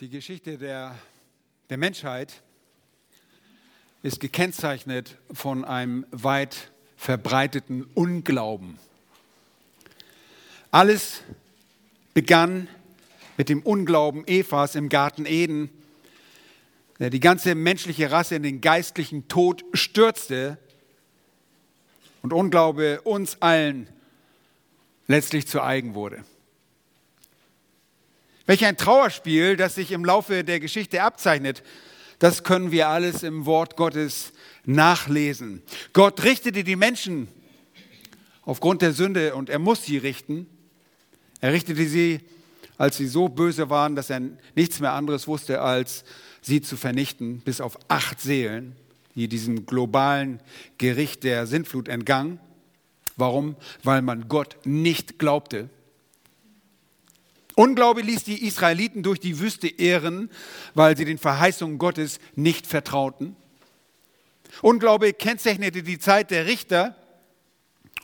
Die Geschichte der, der Menschheit ist gekennzeichnet von einem weit verbreiteten Unglauben. Alles begann mit dem Unglauben Evas im Garten Eden, der die ganze menschliche Rasse in den geistlichen Tod stürzte und Unglaube uns allen letztlich zu eigen wurde. Welch ein Trauerspiel, das sich im Laufe der Geschichte abzeichnet, das können wir alles im Wort Gottes nachlesen. Gott richtete die Menschen aufgrund der Sünde und er muss sie richten. Er richtete sie, als sie so böse waren, dass er nichts mehr anderes wusste, als sie zu vernichten, bis auf acht Seelen, die diesem globalen Gericht der Sintflut entgangen. Warum? Weil man Gott nicht glaubte. Unglaube ließ die Israeliten durch die Wüste ehren, weil sie den Verheißungen Gottes nicht vertrauten. Unglaube kennzeichnete die Zeit der Richter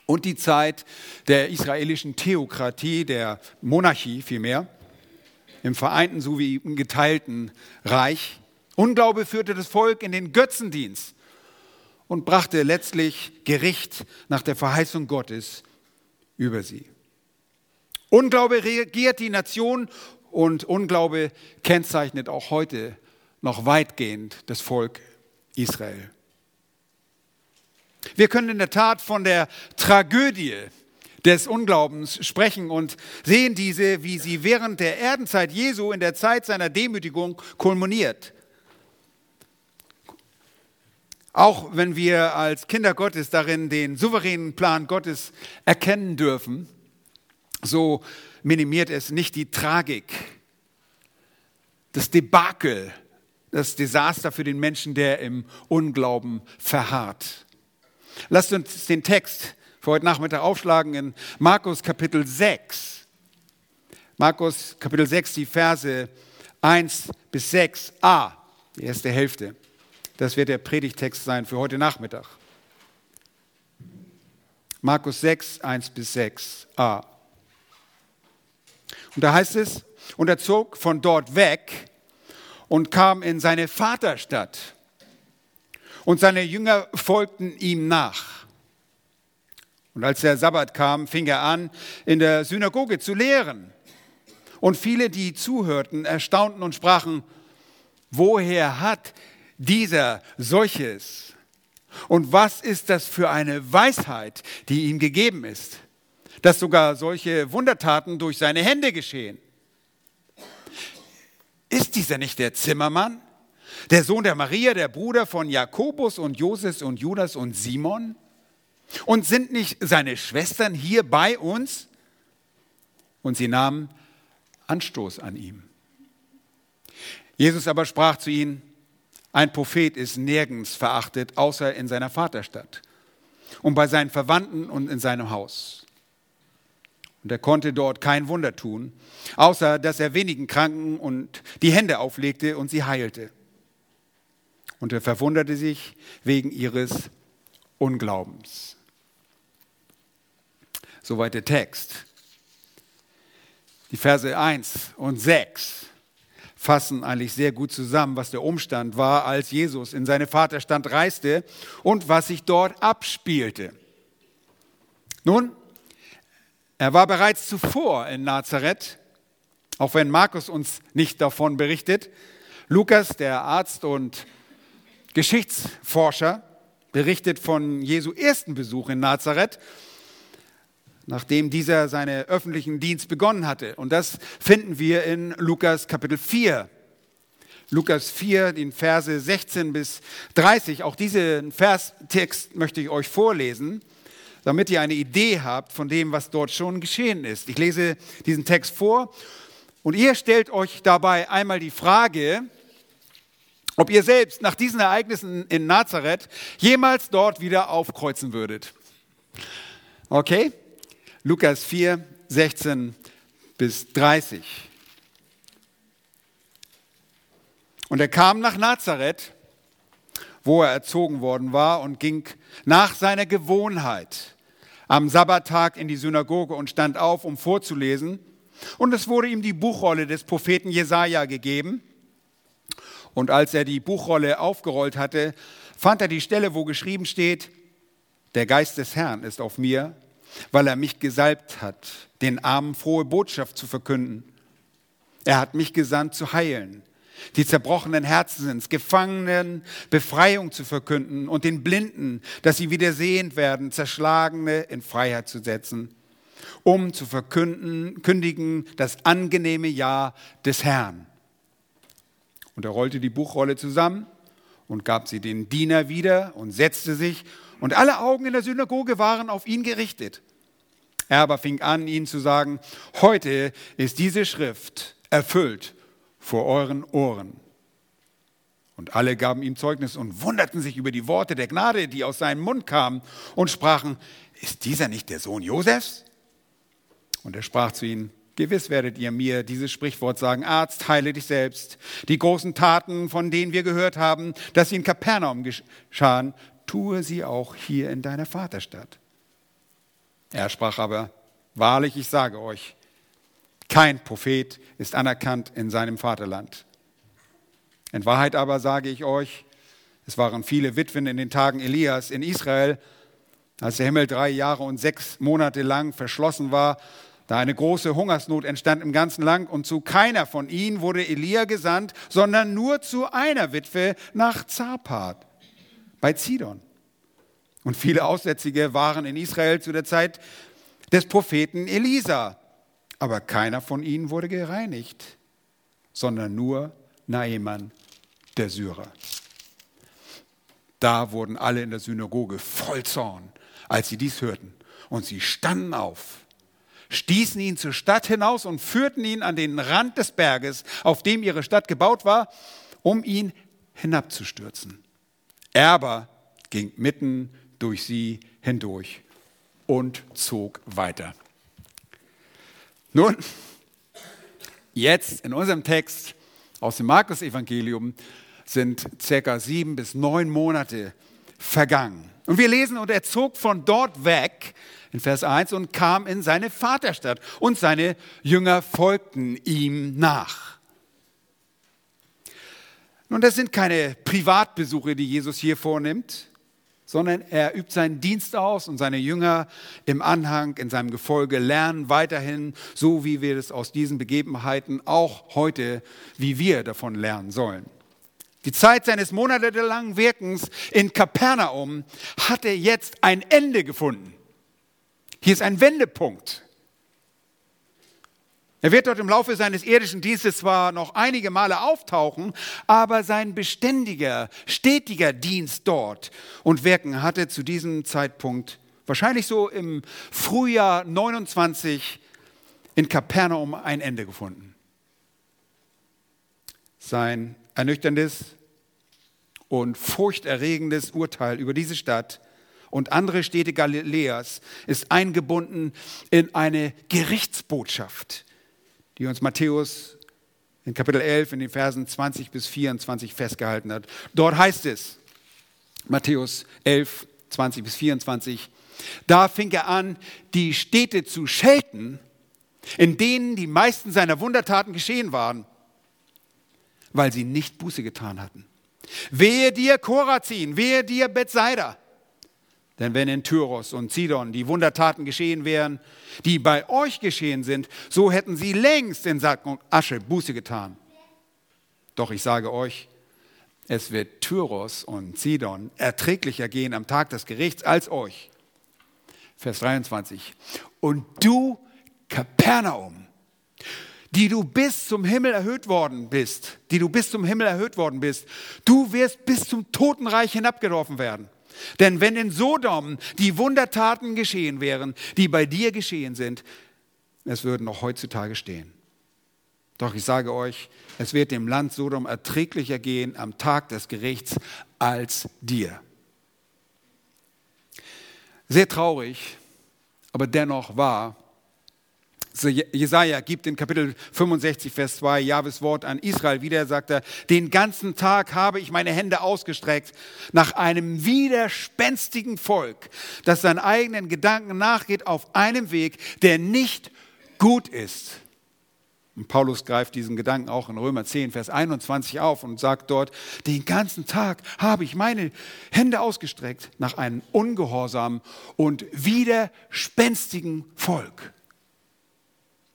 und die Zeit der israelischen Theokratie, der Monarchie vielmehr, im vereinten sowie im geteilten Reich. Unglaube führte das Volk in den Götzendienst und brachte letztlich Gericht nach der Verheißung Gottes über sie. Unglaube regiert die Nation und Unglaube kennzeichnet auch heute noch weitgehend das Volk Israel. Wir können in der Tat von der Tragödie des Unglaubens sprechen und sehen diese, wie sie während der Erdenzeit Jesu in der Zeit seiner Demütigung kulminiert. Auch wenn wir als Kinder Gottes darin den souveränen Plan Gottes erkennen dürfen, so minimiert es nicht die Tragik, das Debakel, das Desaster für den Menschen, der im Unglauben verharrt. Lasst uns den Text für heute Nachmittag aufschlagen in Markus Kapitel 6. Markus Kapitel 6, die Verse 1 bis 6a, die erste Hälfte. Das wird der Predigtext sein für heute Nachmittag. Markus 6, 1 bis 6a. Und da heißt es, und er zog von dort weg und kam in seine Vaterstadt. Und seine Jünger folgten ihm nach. Und als der Sabbat kam, fing er an, in der Synagoge zu lehren. Und viele, die zuhörten, erstaunten und sprachen, woher hat dieser solches? Und was ist das für eine Weisheit, die ihm gegeben ist? Dass sogar solche Wundertaten durch seine Hände geschehen. Ist dieser nicht der Zimmermann, der Sohn der Maria, der Bruder von Jakobus und Joses und Judas und Simon? Und sind nicht seine Schwestern hier bei uns? Und sie nahmen Anstoß an ihm. Jesus aber sprach zu ihnen, ein Prophet ist nirgends verachtet, außer in seiner Vaterstadt und bei seinen Verwandten und in seinem Haus. Und er konnte dort kein Wunder tun, außer dass er wenigen Kranken und die Hände auflegte und sie heilte. Und er verwunderte sich wegen ihres Unglaubens. Soweit der Text. Die Verse 1 und 6 fassen eigentlich sehr gut zusammen, was der Umstand war, als Jesus in seine Vaterstand reiste und was sich dort abspielte. Nun, er war bereits zuvor in Nazareth, auch wenn Markus uns nicht davon berichtet. Lukas, der Arzt und Geschichtsforscher, berichtet von Jesu ersten Besuch in Nazareth, nachdem dieser seinen öffentlichen Dienst begonnen hatte. Und das finden wir in Lukas Kapitel 4. Lukas 4, den Verse 16 bis 30. Auch diesen Verstext möchte ich euch vorlesen damit ihr eine Idee habt von dem, was dort schon geschehen ist. Ich lese diesen Text vor und ihr stellt euch dabei einmal die Frage, ob ihr selbst nach diesen Ereignissen in Nazareth jemals dort wieder aufkreuzen würdet. Okay? Lukas 4, 16 bis 30. Und er kam nach Nazareth, wo er erzogen worden war, und ging nach seiner Gewohnheit am Sabbattag in die Synagoge und stand auf, um vorzulesen. Und es wurde ihm die Buchrolle des Propheten Jesaja gegeben. Und als er die Buchrolle aufgerollt hatte, fand er die Stelle, wo geschrieben steht, der Geist des Herrn ist auf mir, weil er mich gesalbt hat, den Armen frohe Botschaft zu verkünden. Er hat mich gesandt zu heilen, die zerbrochenen Herzens, Gefangenen Befreiung zu verkünden und den Blinden, dass sie wieder sehend werden, Zerschlagene in Freiheit zu setzen, um zu verkünden, kündigen das angenehme Jahr des Herrn. Und er rollte die Buchrolle zusammen und gab sie den Diener wieder und setzte sich, und alle Augen in der Synagoge waren auf ihn gerichtet. Er aber fing an, ihnen zu sagen, heute ist diese Schrift erfüllt vor euren Ohren. Und alle gaben ihm Zeugnis und wunderten sich über die Worte der Gnade, die aus seinem Mund kamen, und sprachen, ist dieser nicht der Sohn Josefs? Und er sprach zu ihnen, Gewiss werdet ihr mir dieses Sprichwort sagen, Arzt, heile dich selbst. Die großen Taten, von denen wir gehört haben, dass sie in Kapernaum geschahen, tue sie auch hier in deiner Vaterstadt. Er sprach aber, wahrlich, ich sage euch, kein Prophet ist anerkannt in seinem Vaterland. In Wahrheit aber sage ich euch, es waren viele Witwen in den Tagen Elias in Israel, als der Himmel drei Jahre und sechs Monate lang verschlossen war da eine große Hungersnot entstand im ganzen Land und zu keiner von ihnen wurde Elia gesandt, sondern nur zu einer Witwe nach Zapat bei Zidon. Und viele Aussätzige waren in Israel zu der Zeit des Propheten Elisa, aber keiner von ihnen wurde gereinigt, sondern nur Naaman, der Syrer. Da wurden alle in der Synagoge voll Zorn, als sie dies hörten, und sie standen auf stießen ihn zur Stadt hinaus und führten ihn an den Rand des Berges, auf dem ihre Stadt gebaut war, um ihn hinabzustürzen. Er aber ging mitten durch sie hindurch und zog weiter. Nun, jetzt in unserem Text aus dem Markus-Evangelium sind circa sieben bis neun Monate vergangen. Und wir lesen, und er zog von dort weg, in Vers 1, und kam in seine Vaterstadt. Und seine Jünger folgten ihm nach. Nun, das sind keine Privatbesuche, die Jesus hier vornimmt, sondern er übt seinen Dienst aus und seine Jünger im Anhang, in seinem Gefolge lernen weiterhin, so wie wir es aus diesen Begebenheiten auch heute, wie wir davon lernen sollen. Die Zeit seines monatelangen Wirkens in Kapernaum hatte jetzt ein Ende gefunden. Hier ist ein Wendepunkt. Er wird dort im Laufe seines irdischen Dienstes zwar noch einige Male auftauchen, aber sein beständiger, stetiger Dienst dort und Wirken hatte zu diesem Zeitpunkt, wahrscheinlich so im Frühjahr 29, in Kapernaum ein Ende gefunden. Sein ernüchterndes und furchterregendes Urteil über diese Stadt und andere Städte Galiläas ist eingebunden in eine Gerichtsbotschaft, die uns Matthäus in Kapitel 11 in den Versen 20 bis 24 festgehalten hat. Dort heißt es, Matthäus 11, 20 bis 24, da fing er an, die Städte zu schelten, in denen die meisten seiner Wundertaten geschehen waren, weil sie nicht Buße getan hatten. Wehe dir Korazin, wehe dir Bethsaida, denn wenn in Tyros und Sidon die Wundertaten geschehen wären, die bei euch geschehen sind, so hätten sie längst in Sack und Asche Buße getan. Doch ich sage euch, es wird Tyros und Sidon erträglicher gehen am Tag des Gerichts als euch. Vers 23. Und du, Kapernaum, die du bis zum Himmel erhöht worden bist, die du bis zum Himmel erhöht worden bist, du wirst bis zum Totenreich hinabgeworfen werden. Denn wenn in Sodom die Wundertaten geschehen wären, die bei dir geschehen sind, es würden noch heutzutage stehen. Doch ich sage euch, es wird dem Land Sodom erträglicher gehen am Tag des Gerichts als dir. Sehr traurig, aber dennoch wahr, Jesaja gibt in Kapitel 65, Vers 2 Jahwes Wort an Israel wieder, sagt er, den ganzen Tag habe ich meine Hände ausgestreckt nach einem widerspenstigen Volk, das seinen eigenen Gedanken nachgeht auf einem Weg, der nicht gut ist. Und Paulus greift diesen Gedanken auch in Römer 10, Vers 21 auf und sagt dort, den ganzen Tag habe ich meine Hände ausgestreckt nach einem ungehorsamen und widerspenstigen Volk.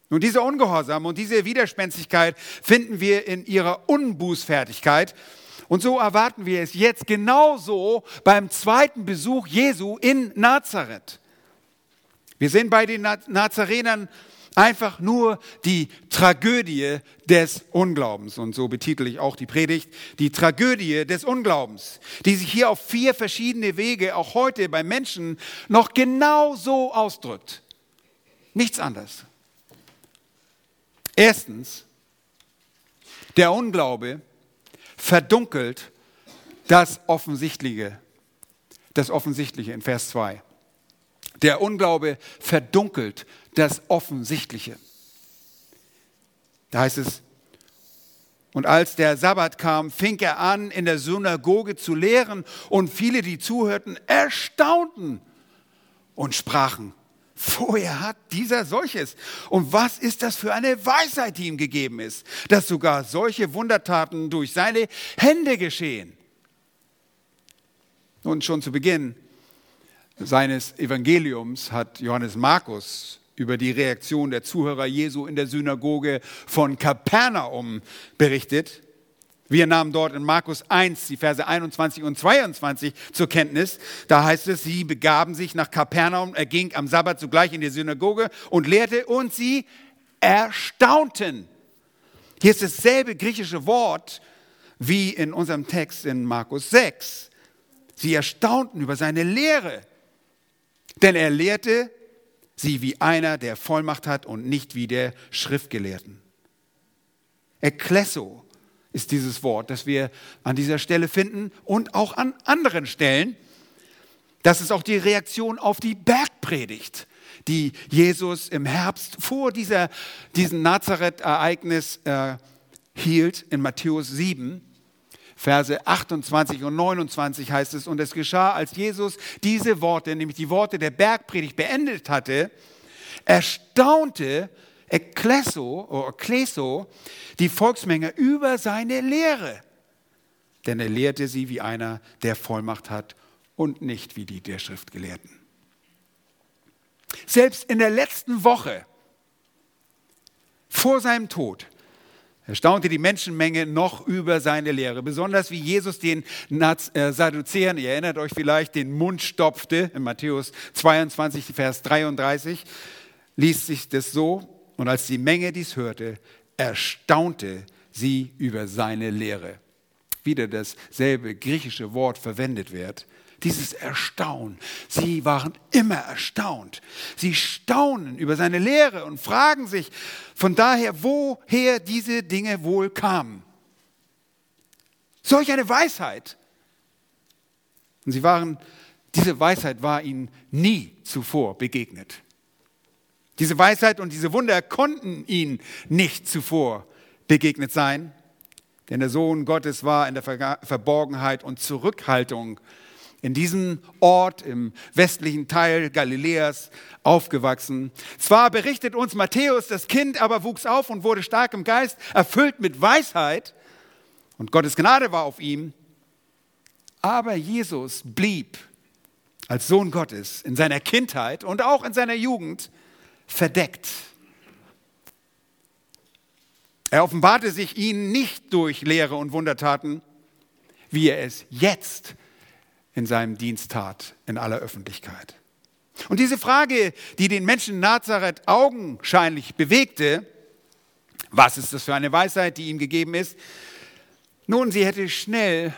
Nun, diese Ungehorsam und diese Widerspenstigkeit finden wir in ihrer Unbußfertigkeit. Und so erwarten wir es jetzt genauso beim zweiten Besuch Jesu in Nazareth. Wir sehen bei den Nazarenern einfach nur die Tragödie des Unglaubens. Und so betitel ich auch die Predigt, die Tragödie des Unglaubens, die sich hier auf vier verschiedene Wege auch heute bei Menschen noch genau so ausdrückt. Nichts anderes. Erstens, der Unglaube verdunkelt das Offensichtliche. Das Offensichtliche in Vers 2. Der Unglaube verdunkelt das Offensichtliche. Da heißt es, und als der Sabbat kam, fing er an, in der Synagoge zu lehren, und viele, die zuhörten, erstaunten und sprachen, Woher hat dieser solches? Und was ist das für eine Weisheit, die ihm gegeben ist, dass sogar solche Wundertaten durch seine Hände geschehen? Und schon zu Beginn seines Evangeliums hat Johannes Markus über die Reaktion der Zuhörer Jesu in der Synagoge von Kapernaum berichtet. Wir nahmen dort in Markus 1 die Verse 21 und 22 zur Kenntnis. Da heißt es, sie begaben sich nach Kapernaum, er ging am Sabbat sogleich in die Synagoge und lehrte und sie erstaunten. Hier ist dasselbe griechische Wort wie in unserem Text in Markus 6. Sie erstaunten über seine Lehre, denn er lehrte sie wie einer, der Vollmacht hat und nicht wie der Schriftgelehrten. Ekklesso ist dieses Wort, das wir an dieser Stelle finden und auch an anderen Stellen. Das ist auch die Reaktion auf die Bergpredigt, die Jesus im Herbst vor dieser, diesem Nazareth-Ereignis äh, hielt, in Matthäus 7. Verse 28 und 29 heißt es, und es geschah, als Jesus diese Worte, nämlich die Worte der Bergpredigt beendet hatte, erstaunte Ekkleso, oder Ekkleso, die Volksmenge über seine Lehre. Denn er lehrte sie wie einer, der Vollmacht hat und nicht wie die der Schriftgelehrten. Selbst in der letzten Woche vor seinem Tod erstaunte die Menschenmenge noch über seine Lehre, besonders wie Jesus den äh, Sadduzäern, ihr erinnert euch vielleicht, den Mund stopfte, in Matthäus 22, Vers 33, liest sich das so, und als die Menge dies hörte, erstaunte sie über seine Lehre. Wieder dasselbe griechische Wort verwendet wird. Dieses Erstaunen. Sie waren immer erstaunt. Sie staunen über seine Lehre und fragen sich von daher, woher diese Dinge wohl kamen. Solch eine Weisheit. Und sie waren, diese Weisheit war ihnen nie zuvor begegnet. Diese Weisheit und diese Wunder konnten ihnen nicht zuvor begegnet sein, denn der Sohn Gottes war in der Verborgenheit und Zurückhaltung in diesem Ort im westlichen Teil Galiläas aufgewachsen. Zwar berichtet uns Matthäus, das Kind aber wuchs auf und wurde stark im Geist, erfüllt mit Weisheit und Gottes Gnade war auf ihm, aber Jesus blieb als Sohn Gottes in seiner Kindheit und auch in seiner Jugend verdeckt. Er offenbarte sich ihnen nicht durch Lehre und Wundertaten, wie er es jetzt in seinem Dienst tat, in aller Öffentlichkeit. Und diese Frage, die den Menschen Nazareth augenscheinlich bewegte, was ist das für eine Weisheit, die ihm gegeben ist? Nun, sie hätte schnell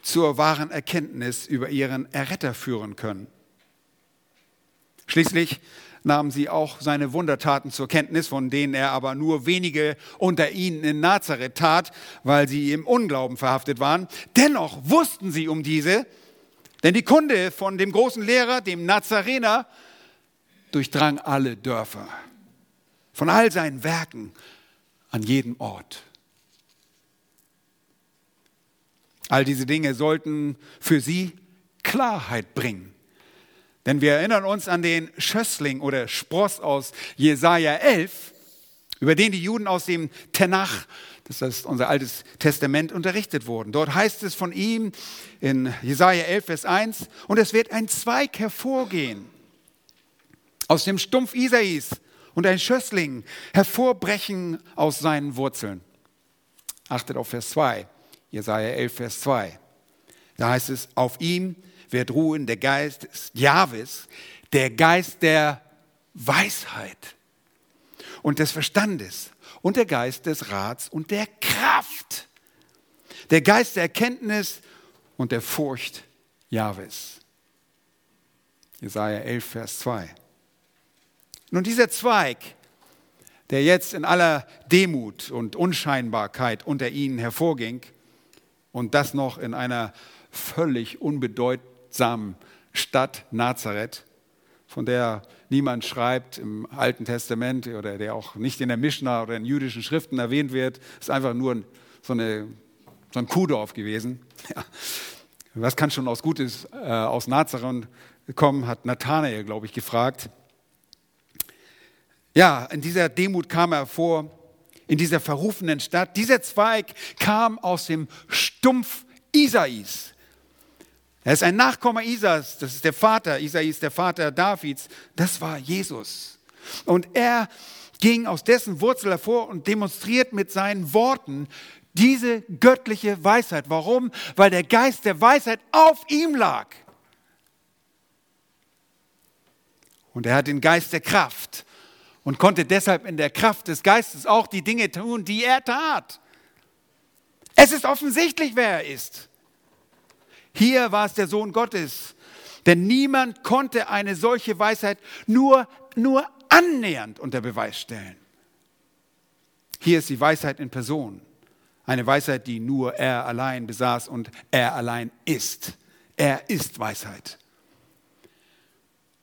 zur wahren Erkenntnis über ihren Erretter führen können. Schließlich nahmen sie auch seine Wundertaten zur Kenntnis, von denen er aber nur wenige unter ihnen in Nazareth tat, weil sie im Unglauben verhaftet waren. Dennoch wussten sie um diese, denn die Kunde von dem großen Lehrer, dem Nazarener, durchdrang alle Dörfer, von all seinen Werken an jedem Ort. All diese Dinge sollten für sie Klarheit bringen. Denn wir erinnern uns an den Schössling oder Spross aus Jesaja 11. über den die Juden aus dem Tenach, das ist unser altes Testament, unterrichtet wurden. Dort heißt es von ihm in Jesaja 11, Vers 1, und es wird ein Zweig hervorgehen aus dem Stumpf Isais und ein Schössling hervorbrechen aus seinen Wurzeln. Achtet auf Vers 2, Jesaja 11, Vers 2. Da heißt es, auf ihm wird ruhen der Geist des Jahwes, der Geist der Weisheit und des Verstandes und der Geist des Rats und der Kraft, der Geist der Erkenntnis und der Furcht Jahwes. Jesaja 11, Vers 2. Nun, dieser Zweig, der jetzt in aller Demut und Unscheinbarkeit unter ihnen hervorging und das noch in einer völlig unbedeutsamen Stadt Nazareth, von der niemand schreibt im Alten Testament oder der auch nicht in der Mishnah oder in jüdischen Schriften erwähnt wird, ist einfach nur so, eine, so ein Kuhdorf gewesen. Ja. Was kann schon aus Gutes äh, aus Nazareth kommen, hat Nathanael, glaube ich, gefragt. Ja, in dieser Demut kam er vor, in dieser verrufenen Stadt. Dieser Zweig kam aus dem Stumpf Isais. Er ist ein Nachkomme Isas, das ist der Vater, Isai ist der Vater Davids, das war Jesus. Und er ging aus dessen Wurzel hervor und demonstriert mit seinen Worten diese göttliche Weisheit. Warum? Weil der Geist der Weisheit auf ihm lag. Und er hat den Geist der Kraft und konnte deshalb in der Kraft des Geistes auch die Dinge tun, die er tat. Es ist offensichtlich, wer er ist. Hier war es der Sohn Gottes. Denn niemand konnte eine solche Weisheit nur, nur annähernd unter Beweis stellen. Hier ist die Weisheit in Person. Eine Weisheit, die nur er allein besaß und er allein ist. Er ist Weisheit.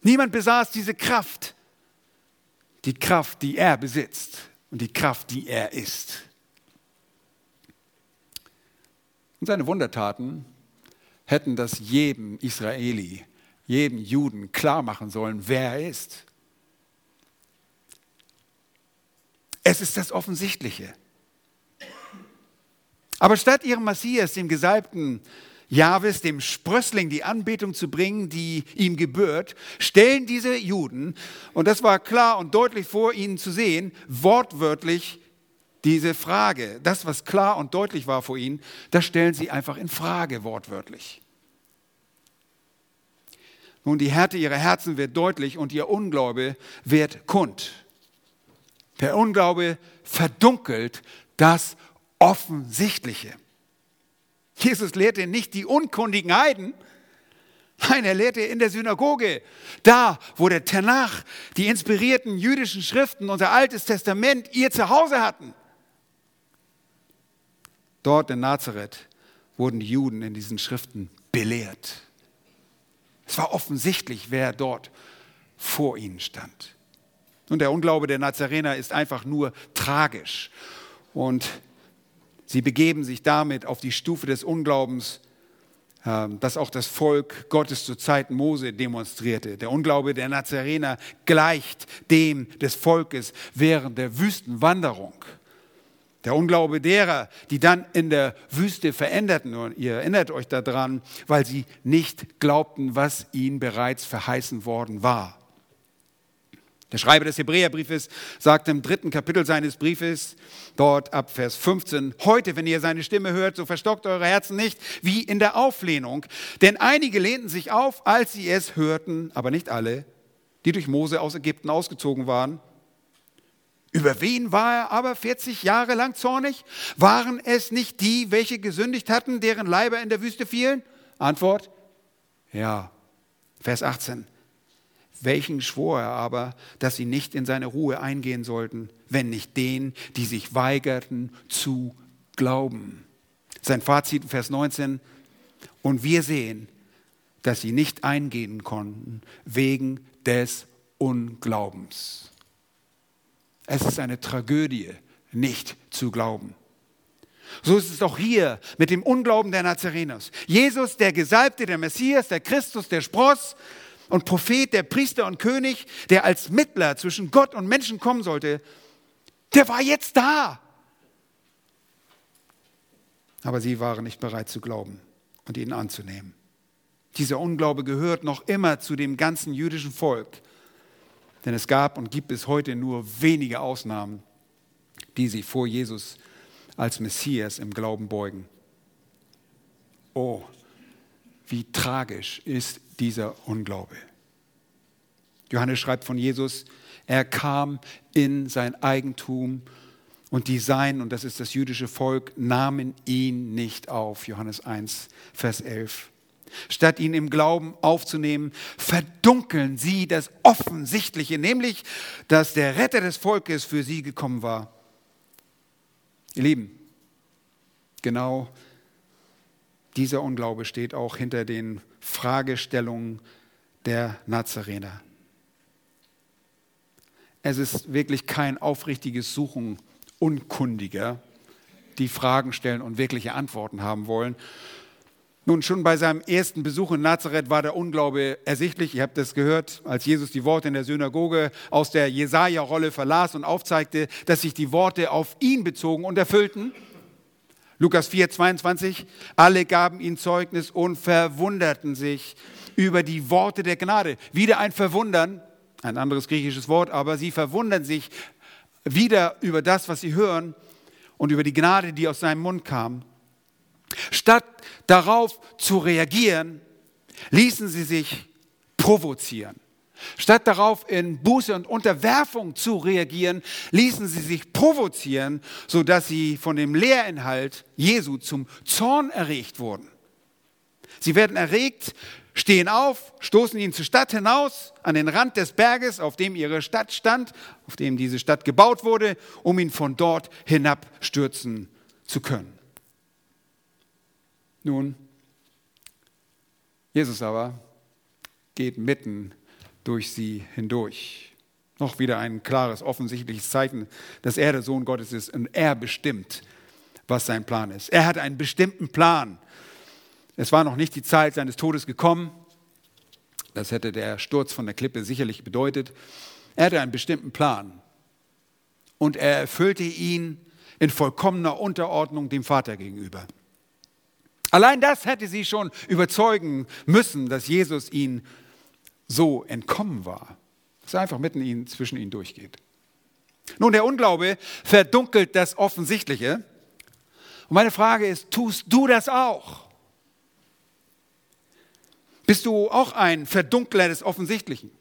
Niemand besaß diese Kraft, die Kraft, die er besitzt und die Kraft, die er ist. Und seine Wundertaten hätten das jedem Israeli, jedem Juden klar machen sollen, wer er ist. Es ist das Offensichtliche. Aber statt ihrem Messias, dem Gesalbten Jahwes, dem Sprössling, die Anbetung zu bringen, die ihm gebührt, stellen diese Juden, und das war klar und deutlich vor ihnen zu sehen, wortwörtlich diese Frage, das, was klar und deutlich war vor ihnen, das stellen sie einfach in Frage wortwörtlich. Nun, die Härte ihrer Herzen wird deutlich und ihr Unglaube wird kund. Der Unglaube verdunkelt das Offensichtliche. Jesus lehrte nicht die unkundigen Heiden, Nein, er lehrte in der Synagoge, da, wo der Tanach, die inspirierten jüdischen Schriften, unser Altes Testament, ihr Zuhause hatten. Dort in Nazareth wurden die Juden in diesen Schriften belehrt. Es war offensichtlich, wer dort vor ihnen stand. Und der Unglaube der Nazarener ist einfach nur tragisch. Und sie begeben sich damit auf die Stufe des Unglaubens, ähm, das auch das Volk Gottes zur Zeit Mose demonstrierte. Der Unglaube der Nazarener gleicht dem des Volkes während der Wüstenwanderung. Der Unglaube derer, die dann in der Wüste veränderten, und ihr erinnert euch daran, weil sie nicht glaubten, was ihnen bereits verheißen worden war. Der Schreiber des Hebräerbriefes sagt im dritten Kapitel seines Briefes, dort ab Vers 15, heute, wenn ihr seine Stimme hört, so verstockt eure Herzen nicht wie in der Auflehnung. Denn einige lehnten sich auf, als sie es hörten, aber nicht alle, die durch Mose aus Ägypten ausgezogen waren über wen war er aber 40 Jahre lang zornig? Waren es nicht die, welche gesündigt hatten, deren Leiber in der Wüste fielen? Antwort, ja. Vers 18. Welchen schwor er aber, dass sie nicht in seine Ruhe eingehen sollten, wenn nicht den, die sich weigerten zu glauben? Sein Fazit, Vers 19. Und wir sehen, dass sie nicht eingehen konnten wegen des Unglaubens. Es ist eine Tragödie, nicht zu glauben. So ist es auch hier mit dem Unglauben der Nazareners. Jesus, der Gesalbte, der Messias, der Christus, der Spross und Prophet, der Priester und König, der als Mittler zwischen Gott und Menschen kommen sollte, Der war jetzt da. Aber sie waren nicht bereit zu glauben und ihn anzunehmen. Dieser Unglaube gehört noch immer zu dem ganzen jüdischen Volk. Denn es gab und gibt es heute nur wenige Ausnahmen, die sich vor Jesus als Messias im Glauben beugen. Oh, wie tragisch ist dieser Unglaube. Johannes schreibt von Jesus, er kam in sein Eigentum und die Sein, und das ist das jüdische Volk, nahmen ihn nicht auf. Johannes 1, Vers 11. Statt ihn im Glauben aufzunehmen, verdunkeln sie das Offensichtliche, nämlich, dass der Retter des Volkes für sie gekommen war. Ihr Lieben, genau dieser Unglaube steht auch hinter den Fragestellungen der Nazarener. Es ist wirklich kein aufrichtiges Suchen Unkundiger, die Fragen stellen und wirkliche Antworten haben wollen. Nun, schon bei seinem ersten Besuch in Nazareth war der Unglaube ersichtlich. Ihr habt das gehört, als Jesus die Worte in der Synagoge aus der Jesaja-Rolle verlas und aufzeigte, dass sich die Worte auf ihn bezogen und erfüllten. Lukas 4, 22. Alle gaben ihm Zeugnis und verwunderten sich über die Worte der Gnade. Wieder ein Verwundern, ein anderes griechisches Wort, aber sie verwundern sich wieder über das, was sie hören und über die Gnade, die aus seinem Mund kam. Statt darauf zu reagieren, ließen sie sich provozieren. Statt darauf in Buße und Unterwerfung zu reagieren, ließen sie sich provozieren, sodass sie von dem Lehrinhalt Jesu zum Zorn erregt wurden. Sie werden erregt stehen auf, stoßen ihn zur Stadt hinaus, an den Rand des Berges, auf dem ihre Stadt stand, auf dem diese Stadt gebaut wurde, um ihn von dort hinabstürzen zu können. Nun, Jesus aber geht mitten durch sie hindurch. Noch wieder ein klares, offensichtliches Zeichen, dass er der Sohn Gottes ist und er bestimmt, was sein Plan ist. Er hat einen bestimmten Plan es war noch nicht die Zeit seines Todes gekommen. Das hätte der Sturz von der Klippe sicherlich bedeutet. Er hatte einen bestimmten Plan. Und er erfüllte ihn in vollkommener Unterordnung dem Vater gegenüber. Allein das hätte sie schon überzeugen müssen, dass Jesus ihnen so entkommen war. Dass er einfach mitten ihnen, zwischen ihnen durchgeht. Nun, der Unglaube verdunkelt das Offensichtliche. Und meine Frage ist, tust du das auch? Bist du auch ein Verdunkler des Offensichtlichen?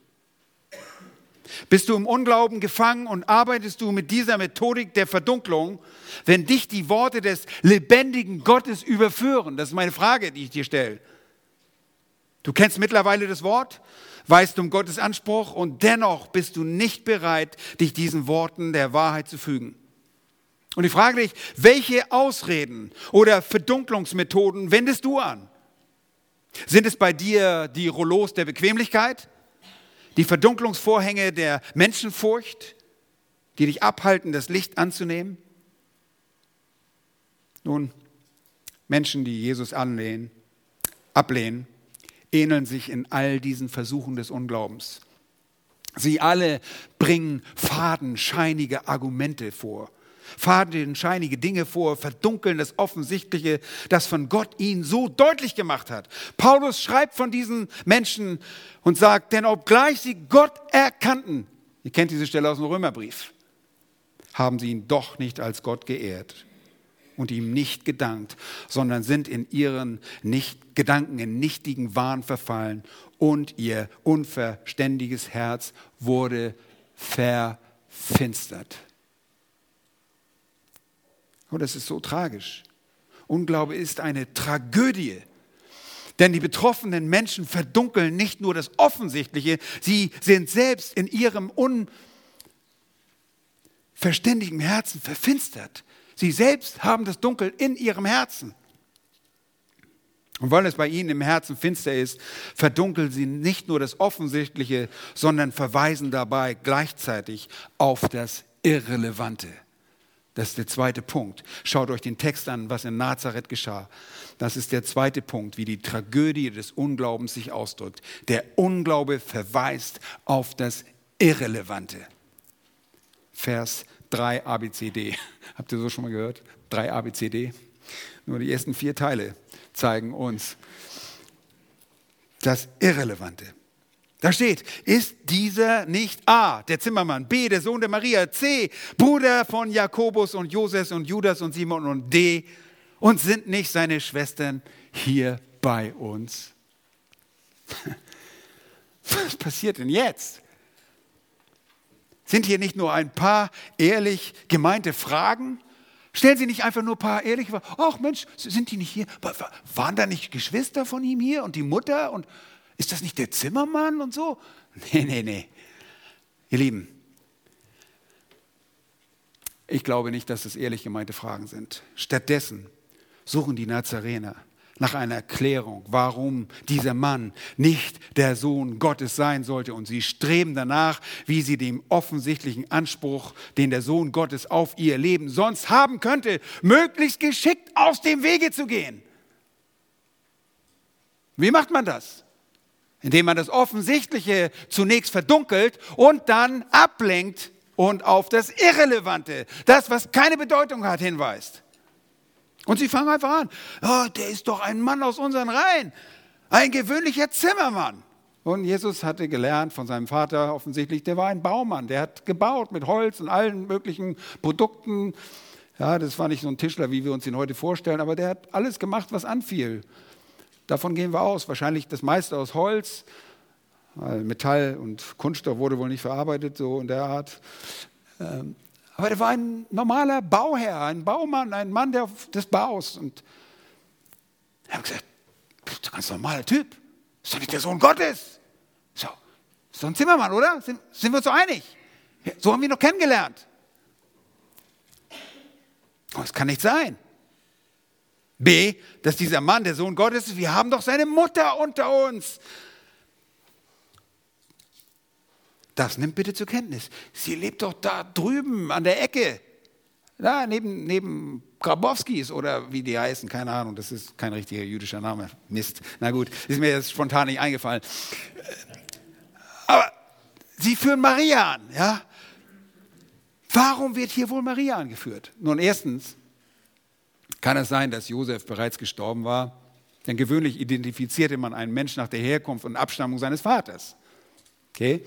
Bist du im Unglauben gefangen und arbeitest du mit dieser Methodik der Verdunklung, wenn dich die Worte des lebendigen Gottes überführen? Das ist meine Frage, die ich dir stelle. Du kennst mittlerweile das Wort, weißt um Gottes Anspruch und dennoch bist du nicht bereit, dich diesen Worten der Wahrheit zu fügen. Und ich frage dich, welche Ausreden oder Verdunklungsmethoden wendest du an? Sind es bei dir die Rollos der Bequemlichkeit, die Verdunklungsvorhänge der Menschenfurcht, die dich abhalten, das Licht anzunehmen? Nun, Menschen, die Jesus anlehnen, ablehnen, ähneln sich in all diesen Versuchen des Unglaubens. Sie alle bringen fadenscheinige Argumente vor fadenscheinige Dinge vor, verdunkeln das Offensichtliche, das von Gott ihn so deutlich gemacht hat. Paulus schreibt von diesen Menschen und sagt, denn obgleich sie Gott erkannten, ihr kennt diese Stelle aus dem Römerbrief, haben sie ihn doch nicht als Gott geehrt und ihm nicht gedankt, sondern sind in ihren nicht Gedanken in nichtigen Wahn verfallen und ihr unverständiges Herz wurde verfinstert. Und das ist so tragisch. Unglaube ist eine Tragödie. Denn die betroffenen Menschen verdunkeln nicht nur das Offensichtliche, sie sind selbst in ihrem unverständigen Herzen verfinstert. Sie selbst haben das Dunkel in ihrem Herzen. Und weil es bei ihnen im Herzen finster ist, verdunkeln sie nicht nur das Offensichtliche, sondern verweisen dabei gleichzeitig auf das Irrelevante. Das ist der zweite Punkt. Schaut euch den Text an, was in Nazareth geschah. Das ist der zweite Punkt, wie die Tragödie des Unglaubens sich ausdrückt. Der Unglaube verweist auf das Irrelevante. Vers drei ABCD. Habt ihr so schon mal gehört? Drei ABCD. Nur die ersten vier Teile zeigen uns das Irrelevante. Da steht, ist dieser nicht A, der Zimmermann, B, der Sohn der Maria, C, Bruder von Jakobus und Joses und Judas und Simon und D, und sind nicht seine Schwestern hier bei uns? Was passiert denn jetzt? Sind hier nicht nur ein paar ehrlich gemeinte Fragen? Stellen Sie nicht einfach nur ein paar ehrliche Fragen. Ach Mensch, sind die nicht hier? Waren da nicht Geschwister von ihm hier und die Mutter? Und ist das nicht der Zimmermann und so? Nee, nee, nee. Ihr Lieben, ich glaube nicht, dass das ehrlich gemeinte Fragen sind. Stattdessen suchen die Nazarener nach einer Erklärung, warum dieser Mann nicht der Sohn Gottes sein sollte. Und sie streben danach, wie sie dem offensichtlichen Anspruch, den der Sohn Gottes auf ihr Leben sonst haben könnte, möglichst geschickt aus dem Wege zu gehen. Wie macht man das? Indem man das Offensichtliche zunächst verdunkelt und dann ablenkt und auf das Irrelevante, das, was keine Bedeutung hat, hinweist. Und sie fangen einfach an. Oh, der ist doch ein Mann aus unseren Reihen. Ein gewöhnlicher Zimmermann. Und Jesus hatte gelernt von seinem Vater offensichtlich, der war ein Baumann, der hat gebaut mit Holz und allen möglichen Produkten. Ja, das war nicht so ein Tischler, wie wir uns ihn heute vorstellen, aber der hat alles gemacht, was anfiel. Davon gehen wir aus. Wahrscheinlich das meiste aus Holz. Metall und Kunststoff wurde wohl nicht verarbeitet, so in der Art. Ähm, aber er war ein normaler Bauherr, ein Baumann, ein Mann des Baus. Und er hat gesagt, das ist ein ganz normaler Typ. Ist doch nicht der Sohn Gottes. So, doch ein Zimmermann, oder? Sind, sind wir uns so einig? So haben wir ihn noch kennengelernt. Aber das kann nicht sein. B, dass dieser Mann der Sohn Gottes ist. Wir haben doch seine Mutter unter uns. Das nimmt bitte zur Kenntnis. Sie lebt doch da drüben an der Ecke. Da neben, neben Grabowskis oder wie die heißen, keine Ahnung, das ist kein richtiger jüdischer Name. Mist. Na gut, ist mir jetzt spontan nicht eingefallen. Aber sie führen Maria an, ja? Warum wird hier wohl Maria angeführt? Nun, erstens kann es sein, dass Josef bereits gestorben war, denn gewöhnlich identifizierte man einen Menschen nach der Herkunft und Abstammung seines Vaters. Okay?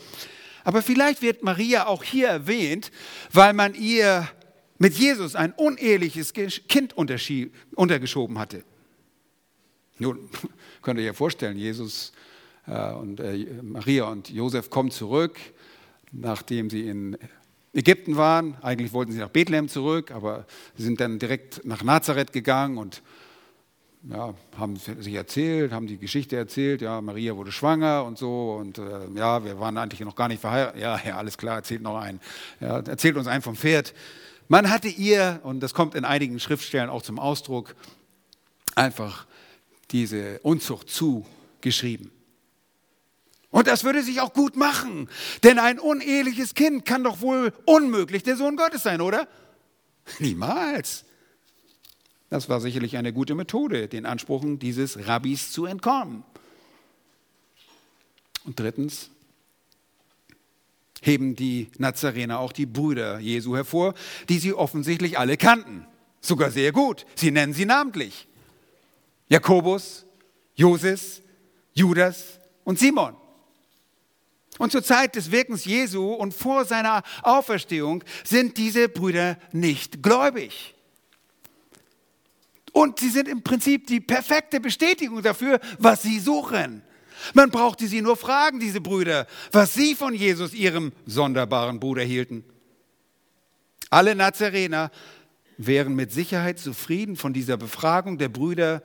Aber vielleicht wird Maria auch hier erwähnt, weil man ihr mit Jesus ein uneheliches Kind untergeschoben hatte. Nun, könnt ihr euch vorstellen, Jesus äh, und äh, Maria und Josef kommen zurück, nachdem sie in Ägypten waren. Eigentlich wollten sie nach Bethlehem zurück, aber sie sind dann direkt nach Nazareth gegangen und ja, haben sich erzählt, haben die Geschichte erzählt, ja, Maria wurde schwanger und so und äh, ja, wir waren eigentlich noch gar nicht verheiratet. Ja, ja, alles klar, erzählt noch einen. Ja, erzählt uns einen vom Pferd. Man hatte ihr, und das kommt in einigen Schriftstellen auch zum Ausdruck, einfach diese Unzucht zugeschrieben. Und das würde sich auch gut machen, denn ein uneheliches Kind kann doch wohl unmöglich der Sohn Gottes sein, oder? Niemals. Das war sicherlich eine gute Methode, den Ansprüchen dieses Rabbis zu entkommen. Und drittens heben die Nazarener auch die Brüder Jesu hervor, die sie offensichtlich alle kannten. Sogar sehr gut. Sie nennen sie namentlich. Jakobus, Joses, Judas und Simon. Und zur Zeit des Wirkens Jesu und vor seiner Auferstehung sind diese Brüder nicht gläubig. Und sie sind im Prinzip die perfekte Bestätigung dafür, was sie suchen. Man brauchte sie nur fragen, diese Brüder, was sie von Jesus, ihrem sonderbaren Bruder, hielten. Alle Nazarener wären mit Sicherheit zufrieden von dieser Befragung der Brüder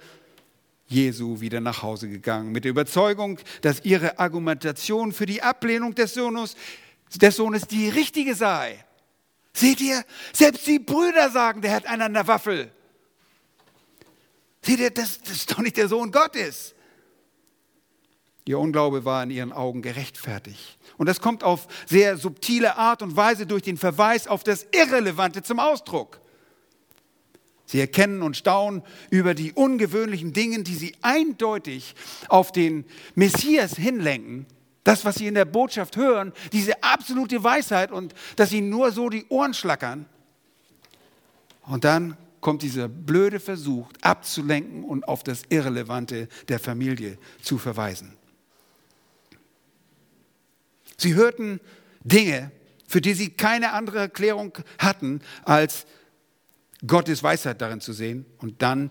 Jesu wieder nach Hause gegangen, mit der Überzeugung, dass ihre Argumentation für die Ablehnung des Sohnes, des Sohnes die richtige sei. Seht ihr, selbst die Brüder sagen, der hat einen an der Waffel. Seht ihr, das, das ist doch nicht der Sohn Gottes. Ihr Unglaube war in ihren Augen gerechtfertigt. Und das kommt auf sehr subtile Art und Weise durch den Verweis auf das Irrelevante zum Ausdruck. Sie erkennen und staunen über die ungewöhnlichen Dinge, die sie eindeutig auf den Messias hinlenken, Das, was sie in der Botschaft hören, diese absolute Weisheit und dass ihnen nur so die Ohren schlackern. Und dann kommt dieser blöde Versuch abzulenken und auf das Irrelevante der Familie zu verweisen. Sie hörten Dinge, für die sie keine andere Erklärung hatten, als Gottes Weisheit darin zu sehen. Und dann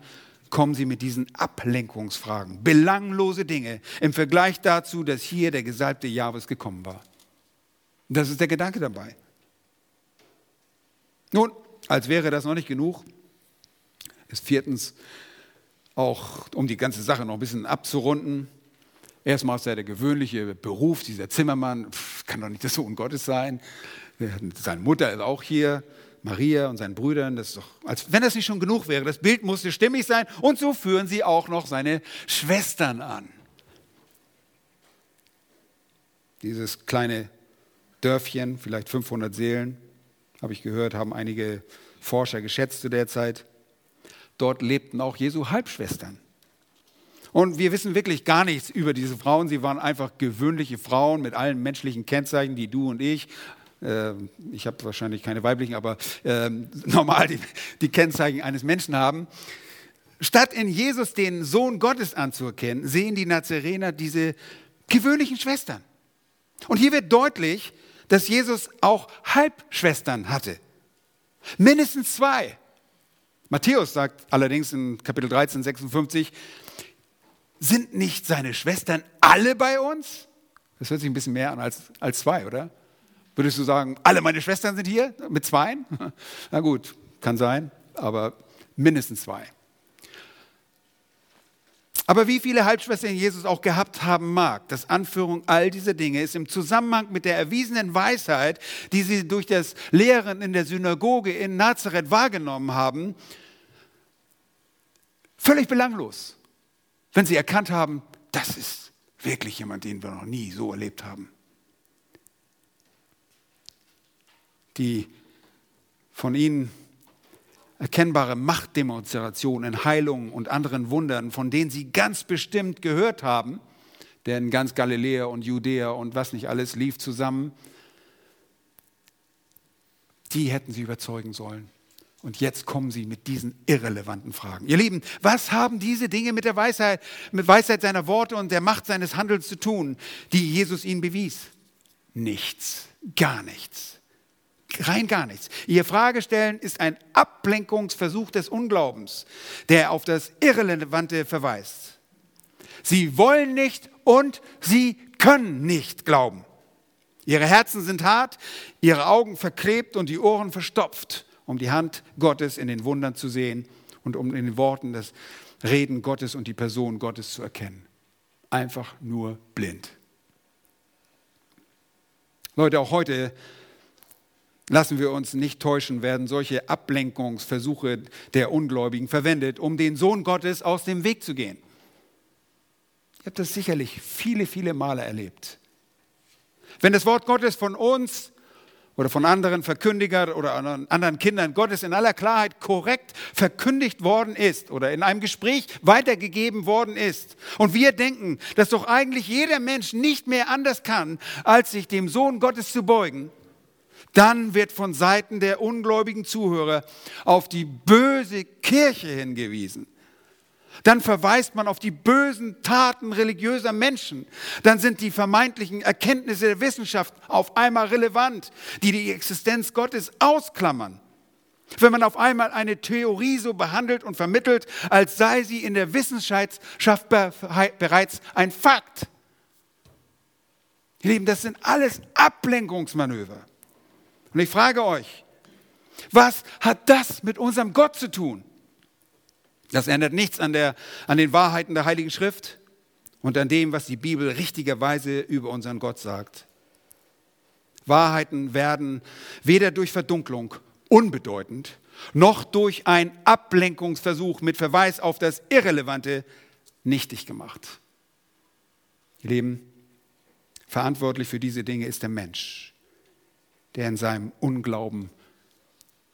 kommen sie mit diesen Ablenkungsfragen, belanglose Dinge im Vergleich dazu, dass hier der gesalbte Jahwes gekommen war. Das ist der Gedanke dabei. Nun, als wäre das noch nicht genug, ist viertens auch, um die ganze Sache noch ein bisschen abzurunden, erstmal ist ja der gewöhnliche Beruf, dieser Zimmermann, pff, kann doch nicht der Sohn Gottes sein. Seine Mutter ist auch hier, Maria und seinen Brüdern, das ist doch, als wenn das nicht schon genug wäre. Das Bild musste stimmig sein und so führen sie auch noch seine Schwestern an. Dieses kleine Dörfchen, vielleicht 500 Seelen, habe ich gehört, haben einige Forscher geschätzt zu der Zeit. Dort lebten auch Jesu Halbschwestern. Und wir wissen wirklich gar nichts über diese Frauen. Sie waren einfach gewöhnliche Frauen mit allen menschlichen Kennzeichen, die du und ich ich habe wahrscheinlich keine weiblichen, aber äh, normal die, die Kennzeichen eines Menschen haben. Statt in Jesus den Sohn Gottes anzuerkennen, sehen die Nazarener diese gewöhnlichen Schwestern. Und hier wird deutlich, dass Jesus auch Halbschwestern hatte. Mindestens zwei. Matthäus sagt allerdings in Kapitel 13, 56, sind nicht seine Schwestern alle bei uns? Das hört sich ein bisschen mehr an als, als zwei, oder? Würdest du sagen, alle meine Schwestern sind hier mit zweien? Na gut, kann sein, aber mindestens zwei. Aber wie viele Halbschwestern Jesus auch gehabt haben mag, das Anführung all dieser Dinge ist im Zusammenhang mit der erwiesenen Weisheit, die sie durch das Lehren in der Synagoge in Nazareth wahrgenommen haben, völlig belanglos, wenn sie erkannt haben, das ist wirklich jemand, den wir noch nie so erlebt haben. Die von ihnen erkennbare Machtdemonstration in Heilungen und anderen Wundern, von denen sie ganz bestimmt gehört haben, denn ganz Galiläa und Judäa und was nicht alles lief zusammen, die hätten sie überzeugen sollen. Und jetzt kommen sie mit diesen irrelevanten Fragen. Ihr Lieben, was haben diese Dinge mit der Weisheit, mit Weisheit seiner Worte und der Macht seines Handelns zu tun, die Jesus ihnen bewies? Nichts, gar nichts. Rein gar nichts. Ihr Fragestellen ist ein Ablenkungsversuch des Unglaubens, der auf das Irrelevante verweist. Sie wollen nicht und sie können nicht glauben. Ihre Herzen sind hart, ihre Augen verklebt und die Ohren verstopft, um die Hand Gottes in den Wundern zu sehen und um in den Worten das Reden Gottes und die Person Gottes zu erkennen. Einfach nur blind. Leute, auch heute Lassen wir uns nicht täuschen, werden solche Ablenkungsversuche der Ungläubigen verwendet, um den Sohn Gottes aus dem Weg zu gehen. Ihr habt das sicherlich viele, viele Male erlebt. Wenn das Wort Gottes von uns oder von anderen Verkündigern oder anderen Kindern Gottes in aller Klarheit korrekt verkündigt worden ist oder in einem Gespräch weitergegeben worden ist. Und wir denken, dass doch eigentlich jeder Mensch nicht mehr anders kann, als sich dem Sohn Gottes zu beugen, dann wird von Seiten der ungläubigen Zuhörer auf die böse Kirche hingewiesen. Dann verweist man auf die bösen Taten religiöser Menschen. Dann sind die vermeintlichen Erkenntnisse der Wissenschaft auf einmal relevant, die die Existenz Gottes ausklammern. Wenn man auf einmal eine Theorie so behandelt und vermittelt, als sei sie in der Wissenschaft bereits ein Fakt. Ihr Lieben, das sind alles Ablenkungsmanöver. Und ich frage euch, was hat das mit unserem Gott zu tun? Das ändert nichts an, der, an den Wahrheiten der Heiligen Schrift und an dem, was die Bibel richtigerweise über unseren Gott sagt. Wahrheiten werden weder durch Verdunklung unbedeutend, noch durch einen Ablenkungsversuch mit Verweis auf das Irrelevante nichtig gemacht. Ihr Lieben, verantwortlich für diese Dinge ist der Mensch der in seinem Unglauben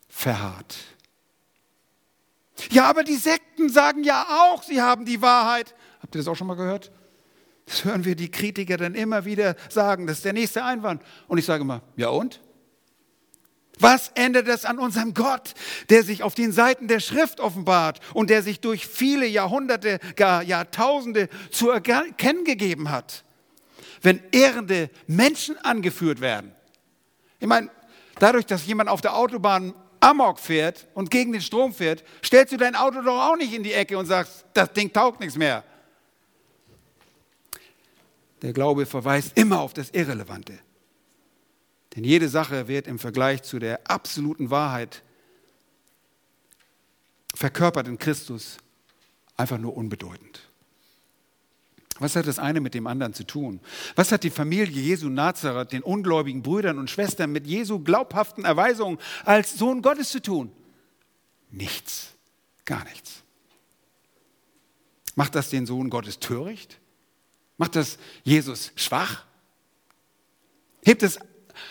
verharrt. Ja, aber die Sekten sagen ja auch, sie haben die Wahrheit. Habt ihr das auch schon mal gehört? Das hören wir die Kritiker dann immer wieder sagen, das ist der nächste Einwand. Und ich sage immer, ja und? Was ändert es an unserem Gott, der sich auf den Seiten der Schrift offenbart und der sich durch viele Jahrhunderte, gar Jahrtausende zu erkennen gegeben hat? Wenn ehrende Menschen angeführt werden. Ich meine, dadurch, dass jemand auf der Autobahn Amok fährt und gegen den Strom fährt, stellst du dein Auto doch auch nicht in die Ecke und sagst, das Ding taugt nichts mehr. Der Glaube verweist immer auf das Irrelevante. Denn jede Sache wird im Vergleich zu der absoluten Wahrheit verkörpert in Christus einfach nur unbedeutend. Was hat das eine mit dem anderen zu tun? Was hat die Familie Jesu Nazareth, den ungläubigen Brüdern und Schwestern mit Jesu glaubhaften Erweisungen als Sohn Gottes zu tun? Nichts, gar nichts. Macht das den Sohn Gottes töricht? Macht das Jesus schwach? Hebt es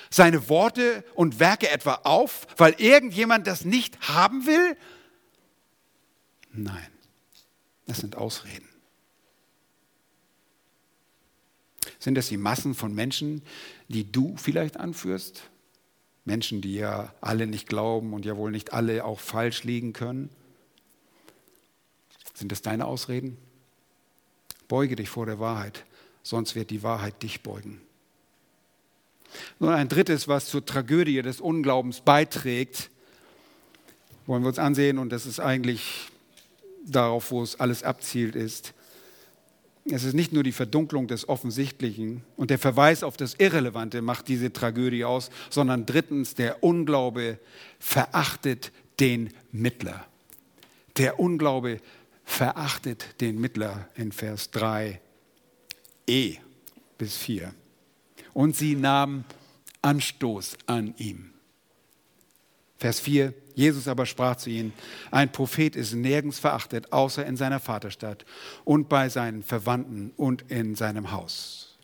seine Worte und Werke etwa auf, weil irgendjemand das nicht haben will? Nein, das sind Ausreden. Sind das die Massen von Menschen, die du vielleicht anführst? Menschen, die ja alle nicht glauben und ja wohl nicht alle auch falsch liegen können? Sind das deine Ausreden? Beuge dich vor der Wahrheit, sonst wird die Wahrheit dich beugen. Nun ein drittes, was zur Tragödie des Unglaubens beiträgt, wollen wir uns ansehen und das ist eigentlich darauf, wo es alles abzielt, ist, es ist nicht nur die Verdunklung des Offensichtlichen und der Verweis auf das Irrelevante macht diese Tragödie aus, sondern drittens, der Unglaube verachtet den Mittler. Der Unglaube verachtet den Mittler in Vers 3 e bis 4 und sie nahmen Anstoß an ihm. Vers 4, Jesus aber sprach zu ihnen, ein Prophet ist nirgends verachtet, außer in seiner Vaterstadt und bei seinen Verwandten und in seinem Haus.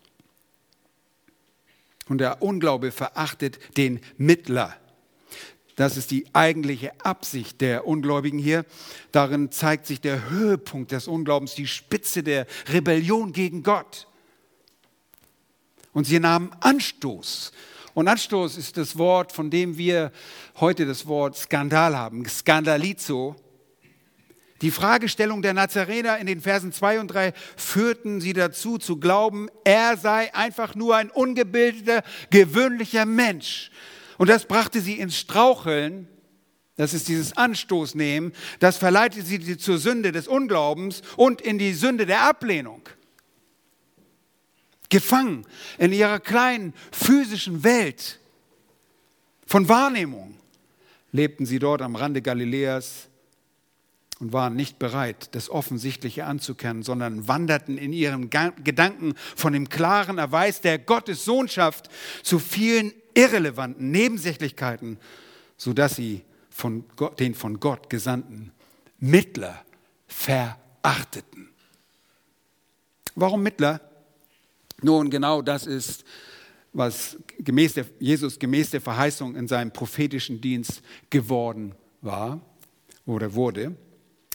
Und der Unglaube verachtet den Mittler. Das ist die eigentliche Absicht der Ungläubigen hier. Darin zeigt sich der Höhepunkt des Unglaubens, die Spitze der Rebellion gegen Gott. Und sie nahmen Anstoß. Und Anstoß ist das Wort, von dem wir heute das Wort Skandal haben, Skandalizo. Die Fragestellung der Nazarener in den Versen 2 und 3 führten sie dazu zu glauben, er sei einfach nur ein ungebildeter, gewöhnlicher Mensch. Und das brachte sie ins Straucheln. Das ist dieses Anstoßnehmen. Das verleitete sie zur Sünde des Unglaubens und in die Sünde der Ablehnung gefangen in ihrer kleinen physischen Welt von Wahrnehmung, lebten sie dort am Rande Galiläas und waren nicht bereit, das Offensichtliche anzukennen, sondern wanderten in ihren Gedanken von dem klaren Erweis der Gottessohnschaft zu vielen irrelevanten Nebensächlichkeiten, sodass sie von Gott, den von Gott gesandten Mittler verachteten. Warum Mittler? Nun, genau das ist, was gemäß der, Jesus gemäß der Verheißung in seinem prophetischen Dienst geworden war oder wurde.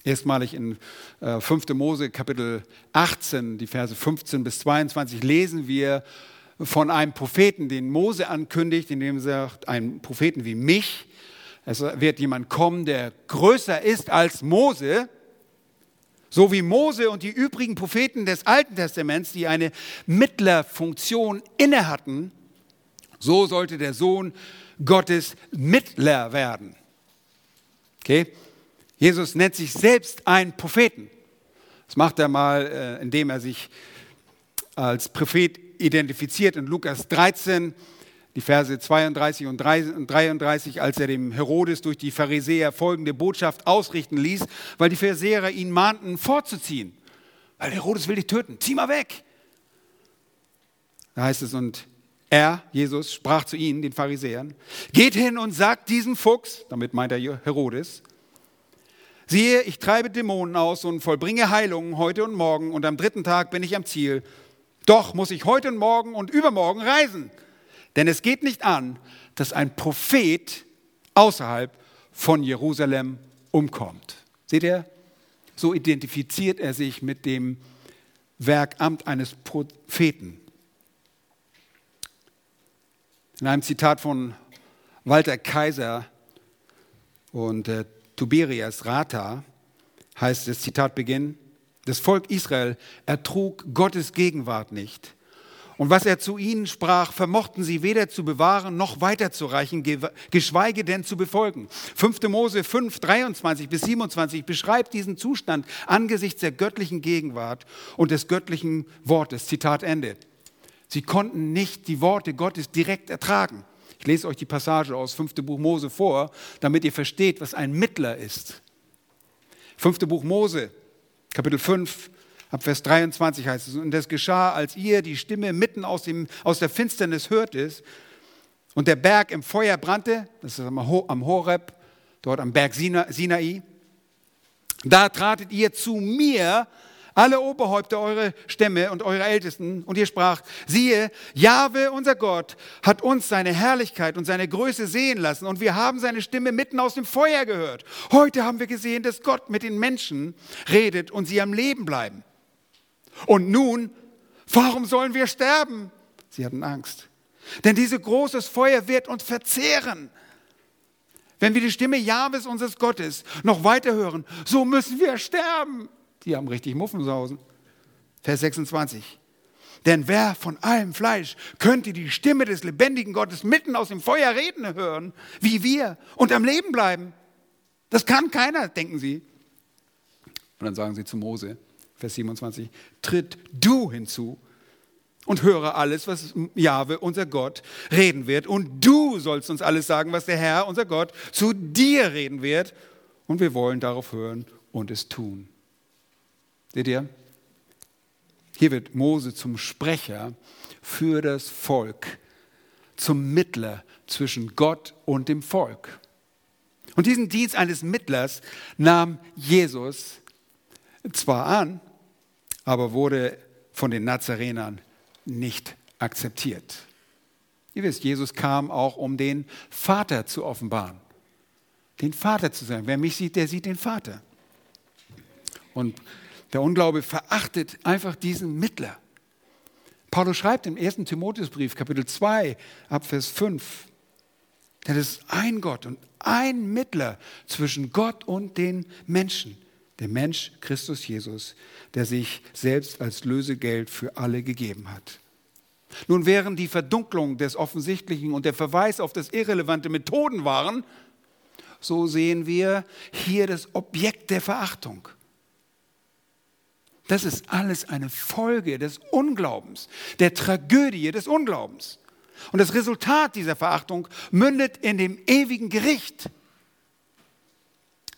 Erstmalig in 5. Äh, Mose Kapitel 18, die Verse 15 bis 22, lesen wir von einem Propheten, den Mose ankündigt, indem er sagt, ein Propheten wie mich. Es wird jemand kommen, der größer ist als Mose. So wie Mose und die übrigen Propheten des Alten Testaments, die eine Mittlerfunktion inne hatten, so sollte der Sohn Gottes Mittler werden. Okay? Jesus nennt sich selbst einen Propheten. Das macht er mal, äh, indem er sich als Prophet identifiziert in Lukas 13 die Verse 32 und 33, als er dem Herodes durch die Pharisäer folgende Botschaft ausrichten ließ, weil die Pharisäer ihn mahnten, fortzuziehen. Weil Herodes will dich töten, zieh mal weg. Da heißt es, und er, Jesus, sprach zu ihnen, den Pharisäern, geht hin und sagt diesem Fuchs, damit meint er Herodes, siehe, ich treibe Dämonen aus und vollbringe Heilungen heute und morgen und am dritten Tag bin ich am Ziel. Doch muss ich heute und morgen und übermorgen reisen denn es geht nicht an, dass ein Prophet außerhalb von Jerusalem umkommt. Seht ihr? So identifiziert er sich mit dem Werkamt eines Propheten. In einem Zitat von Walter Kaiser und äh, Tiberias Rata heißt das Zitat Beginn, das Volk Israel ertrug Gottes Gegenwart nicht. Und was er zu ihnen sprach, vermochten sie weder zu bewahren noch weiterzureichen, geschweige denn zu befolgen. 5. Mose 5, 23 bis 27 beschreibt diesen Zustand angesichts der göttlichen Gegenwart und des göttlichen Wortes. Zitat Ende. Sie konnten nicht die Worte Gottes direkt ertragen. Ich lese euch die Passage aus 5. Buch Mose vor, damit ihr versteht, was ein Mittler ist. 5. Buch Mose, Kapitel 5, ab Vers 23 heißt es, und das geschah, als ihr die Stimme mitten aus, dem, aus der Finsternis hörtet und der Berg im Feuer brannte, das ist am Horeb, dort am Berg Sinai, da tratet ihr zu mir alle Oberhäupter eure Stämme und eure Ältesten, und ihr spracht, siehe, Jahwe, unser Gott, hat uns seine Herrlichkeit und seine Größe sehen lassen, und wir haben seine Stimme mitten aus dem Feuer gehört. Heute haben wir gesehen, dass Gott mit den Menschen redet und sie am Leben bleiben. Und nun, warum sollen wir sterben? Sie hatten Angst. Denn dieses großes Feuer wird uns verzehren. Wenn wir die Stimme Jahwes unseres Gottes noch weiter hören, so müssen wir sterben. Die haben richtig Muffensausen. Vers 26. Denn wer von allem Fleisch könnte die Stimme des lebendigen Gottes mitten aus dem Feuer reden hören, wie wir, und am Leben bleiben? Das kann keiner, denken sie. Und dann sagen sie zu Mose, Vers 27, tritt du hinzu und höre alles, was Jahwe, unser Gott, reden wird. Und du sollst uns alles sagen, was der Herr, unser Gott, zu dir reden wird. Und wir wollen darauf hören und es tun. Seht ihr? Hier wird Mose zum Sprecher für das Volk, zum Mittler zwischen Gott und dem Volk. Und diesen Dienst eines Mittlers nahm Jesus zwar an, aber wurde von den Nazarenern nicht akzeptiert. Ihr wisst, Jesus kam auch, um den Vater zu offenbaren. Den Vater zu sagen. Wer mich sieht, der sieht den Vater. Und der Unglaube verachtet einfach diesen Mittler. Paulus schreibt im 1. Timotheusbrief, Kapitel 2, ab Vers 5, denn es ist ein Gott und ein Mittler zwischen Gott und den Menschen, der Mensch Christus Jesus, der sich selbst als Lösegeld für alle gegeben hat. Nun, während die Verdunklung des Offensichtlichen und der Verweis auf das Irrelevante Methoden waren, so sehen wir hier das Objekt der Verachtung. Das ist alles eine Folge des Unglaubens, der Tragödie des Unglaubens. Und das Resultat dieser Verachtung mündet in dem ewigen Gericht.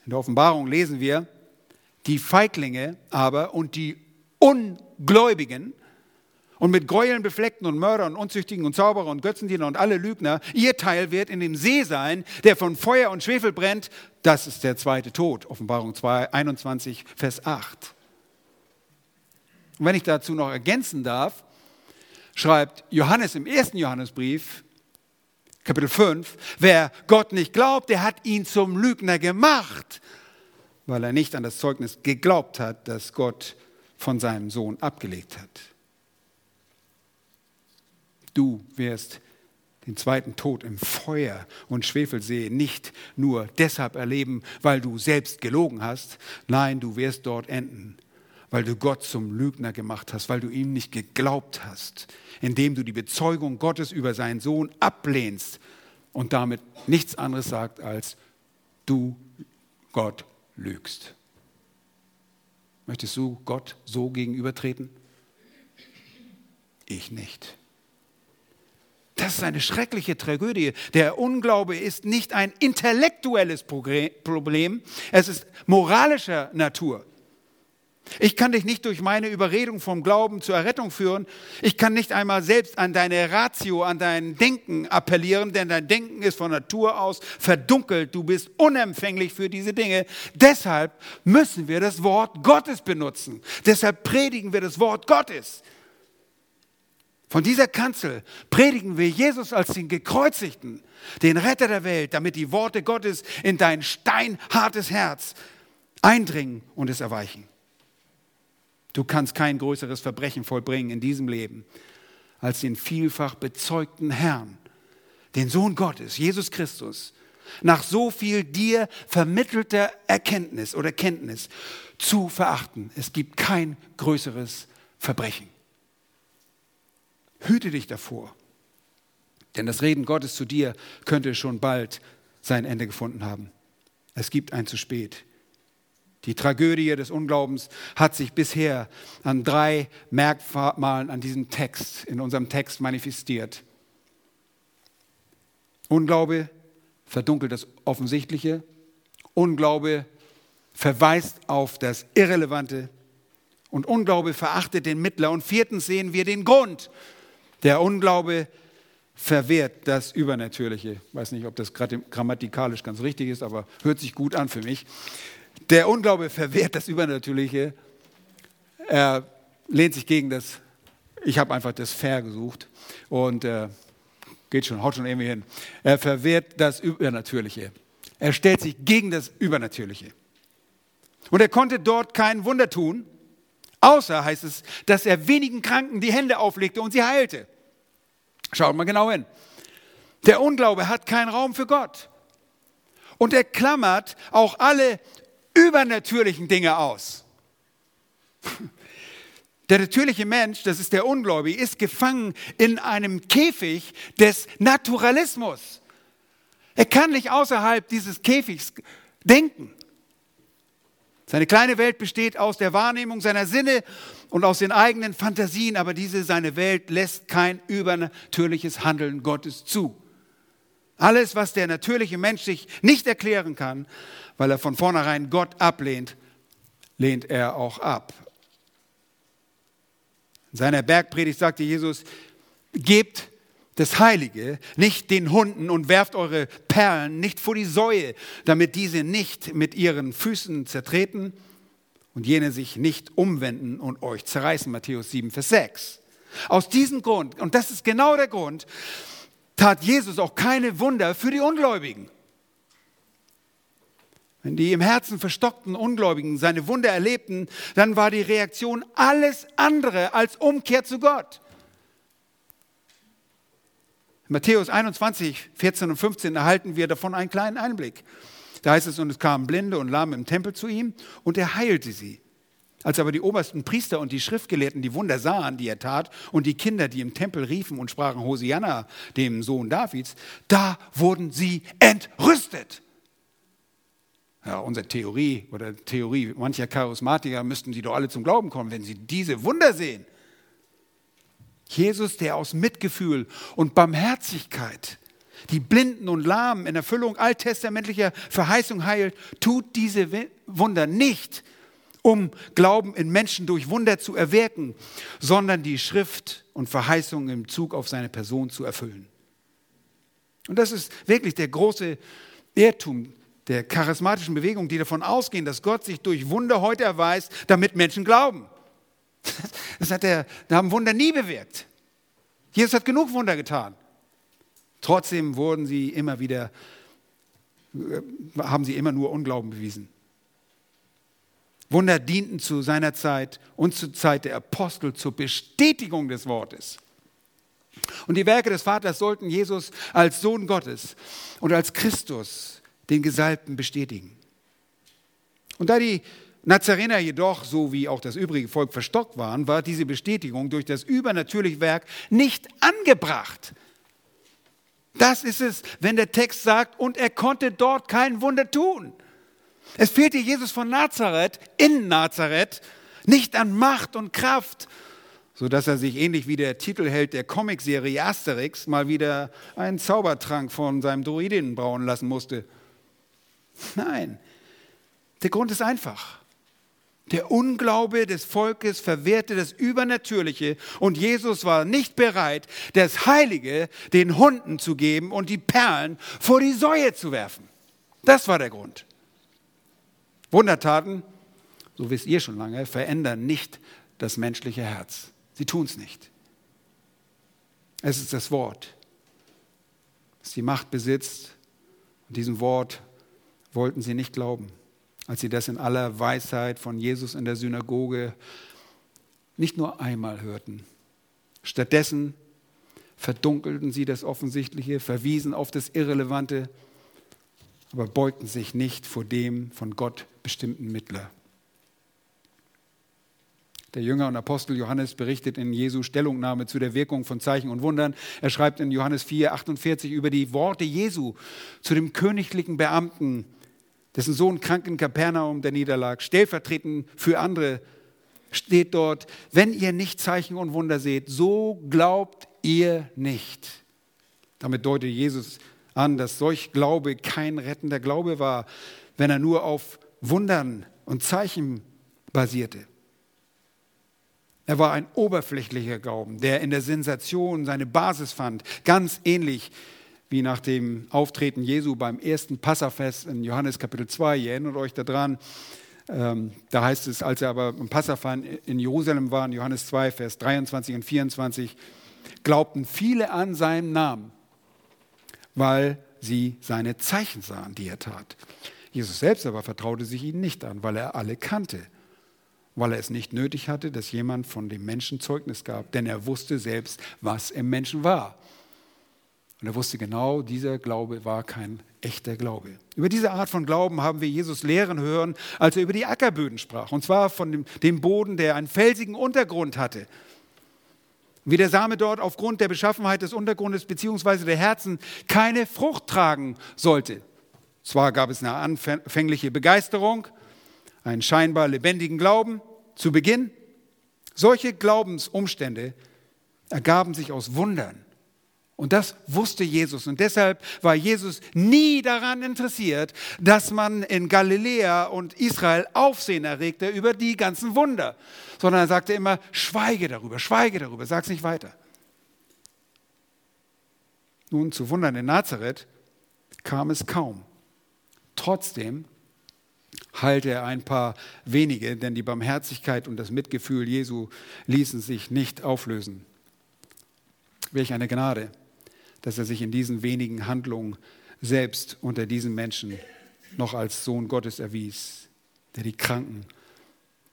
In der Offenbarung lesen wir, die Feiglinge aber und die Ungläubigen und mit Gräueln befleckten und Mördern und Unzüchtigen und Zauberer und Götzendiener und alle Lügner, ihr Teil wird in dem See sein, der von Feuer und Schwefel brennt. Das ist der zweite Tod. Offenbarung 2, 21, Vers 8. Und wenn ich dazu noch ergänzen darf, schreibt Johannes im ersten Johannesbrief, Kapitel 5, wer Gott nicht glaubt, der hat ihn zum Lügner gemacht, weil er nicht an das Zeugnis geglaubt hat, das Gott von seinem Sohn abgelegt hat. Du wirst den zweiten Tod im Feuer und Schwefelsee nicht nur deshalb erleben, weil du selbst gelogen hast, nein, du wirst dort enden, weil du Gott zum Lügner gemacht hast, weil du ihm nicht geglaubt hast, indem du die Bezeugung Gottes über seinen Sohn ablehnst und damit nichts anderes sagt als du Gott lügst. Möchtest du Gott so gegenübertreten? Ich nicht. Das ist eine schreckliche Tragödie. Der Unglaube ist nicht ein intellektuelles Problem, es ist moralischer Natur. Ich kann dich nicht durch meine Überredung vom Glauben zur Errettung führen. Ich kann nicht einmal selbst an deine Ratio, an dein Denken appellieren, denn dein Denken ist von Natur aus verdunkelt. Du bist unempfänglich für diese Dinge. Deshalb müssen wir das Wort Gottes benutzen. Deshalb predigen wir das Wort Gottes. Von dieser Kanzel predigen wir Jesus als den Gekreuzigten, den Retter der Welt, damit die Worte Gottes in dein steinhartes Herz eindringen und es erweichen. Du kannst kein größeres Verbrechen vollbringen in diesem Leben als den vielfach bezeugten Herrn, den Sohn Gottes, Jesus Christus, nach so viel dir vermittelter Erkenntnis oder Kenntnis zu verachten. Es gibt kein größeres Verbrechen. Hüte dich davor, denn das Reden Gottes zu dir könnte schon bald sein Ende gefunden haben. Es gibt ein zu spät. Die Tragödie des Unglaubens hat sich bisher an drei Merkmalen an diesem Text, in unserem Text manifestiert. Unglaube verdunkelt das Offensichtliche. Unglaube verweist auf das Irrelevante. Und Unglaube verachtet den Mittler. Und viertens sehen wir den Grund. Der Unglaube verwehrt das Übernatürliche. Ich weiß nicht, ob das grammatikalisch ganz richtig ist, aber hört sich gut an für mich. Der Unglaube verwehrt das Übernatürliche. Er lehnt sich gegen das, ich habe einfach das Fair gesucht und äh, geht schon, haut schon irgendwie hin. Er verwehrt das Übernatürliche. Er stellt sich gegen das Übernatürliche. Und er konnte dort kein Wunder tun, außer heißt es, dass er wenigen Kranken die Hände auflegte und sie heilte. Schaut mal genau hin. Der Unglaube hat keinen Raum für Gott. Und er klammert auch alle übernatürlichen Dinge aus. Der natürliche Mensch, das ist der Ungläubige, ist gefangen in einem Käfig des Naturalismus. Er kann nicht außerhalb dieses Käfigs denken. Seine kleine Welt besteht aus der Wahrnehmung seiner Sinne und aus den eigenen Fantasien, aber diese seine Welt lässt kein übernatürliches Handeln Gottes zu. Alles, was der natürliche Mensch sich nicht erklären kann, weil er von vornherein Gott ablehnt, lehnt er auch ab. In seiner Bergpredigt sagte Jesus, gebt das Heilige nicht den Hunden und werft eure Perlen nicht vor die Säue, damit diese nicht mit ihren Füßen zertreten und jene sich nicht umwenden und euch zerreißen. Matthäus 7, Vers 6. Aus diesem Grund, und das ist genau der Grund, tat Jesus auch keine Wunder für die Ungläubigen. Wenn die im Herzen verstockten Ungläubigen seine Wunder erlebten, dann war die Reaktion alles andere als Umkehr zu Gott. In Matthäus 21, 14 und 15 erhalten wir davon einen kleinen Einblick. Da heißt es, und es kamen Blinde und Lahme im Tempel zu ihm und er heilte sie. Als aber die obersten Priester und die Schriftgelehrten die Wunder sahen, die er tat, und die Kinder, die im Tempel riefen und sprachen Hosianna, dem Sohn Davids, da wurden sie entrüstet ja, unsere Theorie oder Theorie mancher Charismatiker müssten sie doch alle zum Glauben kommen, wenn sie diese Wunder sehen. Jesus, der aus Mitgefühl und Barmherzigkeit die Blinden und Lahmen in Erfüllung alttestamentlicher Verheißung heilt, tut diese Wunder nicht, um Glauben in Menschen durch Wunder zu erwirken, sondern die Schrift und Verheißung im Zug auf seine Person zu erfüllen. Und das ist wirklich der große Irrtum, der charismatischen Bewegung, die davon ausgehen, dass Gott sich durch Wunder heute erweist, damit Menschen glauben. Das hat der, da haben Wunder nie bewirkt. Jesus hat genug Wunder getan. Trotzdem wurden sie immer wieder, äh, haben sie immer nur Unglauben bewiesen. Wunder dienten zu seiner Zeit und zur Zeit der Apostel zur Bestätigung des Wortes. Und die Werke des Vaters sollten Jesus als Sohn Gottes und als Christus den Gesalbten bestätigen. Und da die Nazarener jedoch, so wie auch das übrige Volk, verstockt waren, war diese Bestätigung durch das übernatürliche Werk nicht angebracht. Das ist es, wenn der Text sagt, und er konnte dort kein Wunder tun. Es fehlte Jesus von Nazareth, in Nazareth, nicht an Macht und Kraft, sodass er sich ähnlich wie der Titelheld der Comicserie Asterix mal wieder einen Zaubertrank von seinem Druidinnen brauen lassen musste. Nein, der Grund ist einfach. Der Unglaube des Volkes verwehrte das Übernatürliche und Jesus war nicht bereit, das Heilige den Hunden zu geben und die Perlen vor die Säue zu werfen. Das war der Grund. Wundertaten, so wisst ihr schon lange, verändern nicht das menschliche Herz. Sie tun es nicht. Es ist das Wort, das die Macht besitzt und diesem Wort wollten sie nicht glauben. Als sie das in aller Weisheit von Jesus in der Synagoge nicht nur einmal hörten. Stattdessen verdunkelten sie das Offensichtliche, verwiesen auf das Irrelevante, aber beugten sich nicht vor dem von Gott bestimmten Mittler. Der Jünger und Apostel Johannes berichtet in Jesu Stellungnahme zu der Wirkung von Zeichen und Wundern. Er schreibt in Johannes 4, 48 über die Worte Jesu zu dem königlichen Beamten, dessen Sohn krank in Kapernaum der Niederlag, stellvertretend für andere, steht dort, wenn ihr nicht Zeichen und Wunder seht, so glaubt ihr nicht. Damit deutet Jesus an, dass solch Glaube kein rettender Glaube war, wenn er nur auf Wundern und Zeichen basierte. Er war ein oberflächlicher Glauben, der in der Sensation seine Basis fand, ganz ähnlich wie nach dem Auftreten Jesu beim ersten Passafest in Johannes Kapitel 2. Ihr erinnert euch daran, ähm, da heißt es, als er aber im Passafest in Jerusalem war, in Johannes 2, Vers 23 und 24, glaubten viele an seinen Namen, weil sie seine Zeichen sahen, die er tat. Jesus selbst aber vertraute sich ihnen nicht an, weil er alle kannte weil er es nicht nötig hatte, dass jemand von dem Menschen Zeugnis gab, denn er wusste selbst, was im Menschen war. Und er wusste genau, dieser Glaube war kein echter Glaube. Über diese Art von Glauben haben wir Jesus lehren hören, als er über die Ackerböden sprach. Und zwar von dem, dem Boden, der einen felsigen Untergrund hatte. Wie der Same dort aufgrund der Beschaffenheit des Untergrundes bzw. der Herzen keine Frucht tragen sollte. Zwar gab es eine anfängliche Begeisterung, einen scheinbar lebendigen Glauben zu Beginn. Solche Glaubensumstände ergaben sich aus Wundern. Und das wusste Jesus. Und deshalb war Jesus nie daran interessiert, dass man in Galiläa und Israel Aufsehen erregte über die ganzen Wunder, sondern er sagte immer, schweige darüber, schweige darüber, sag's nicht weiter. Nun, zu Wundern in Nazareth kam es kaum. Trotzdem heilte er ein paar wenige, denn die Barmherzigkeit und das Mitgefühl Jesu ließen sich nicht auflösen. Welch eine Gnade, dass er sich in diesen wenigen Handlungen selbst unter diesen Menschen noch als Sohn Gottes erwies, der die Kranken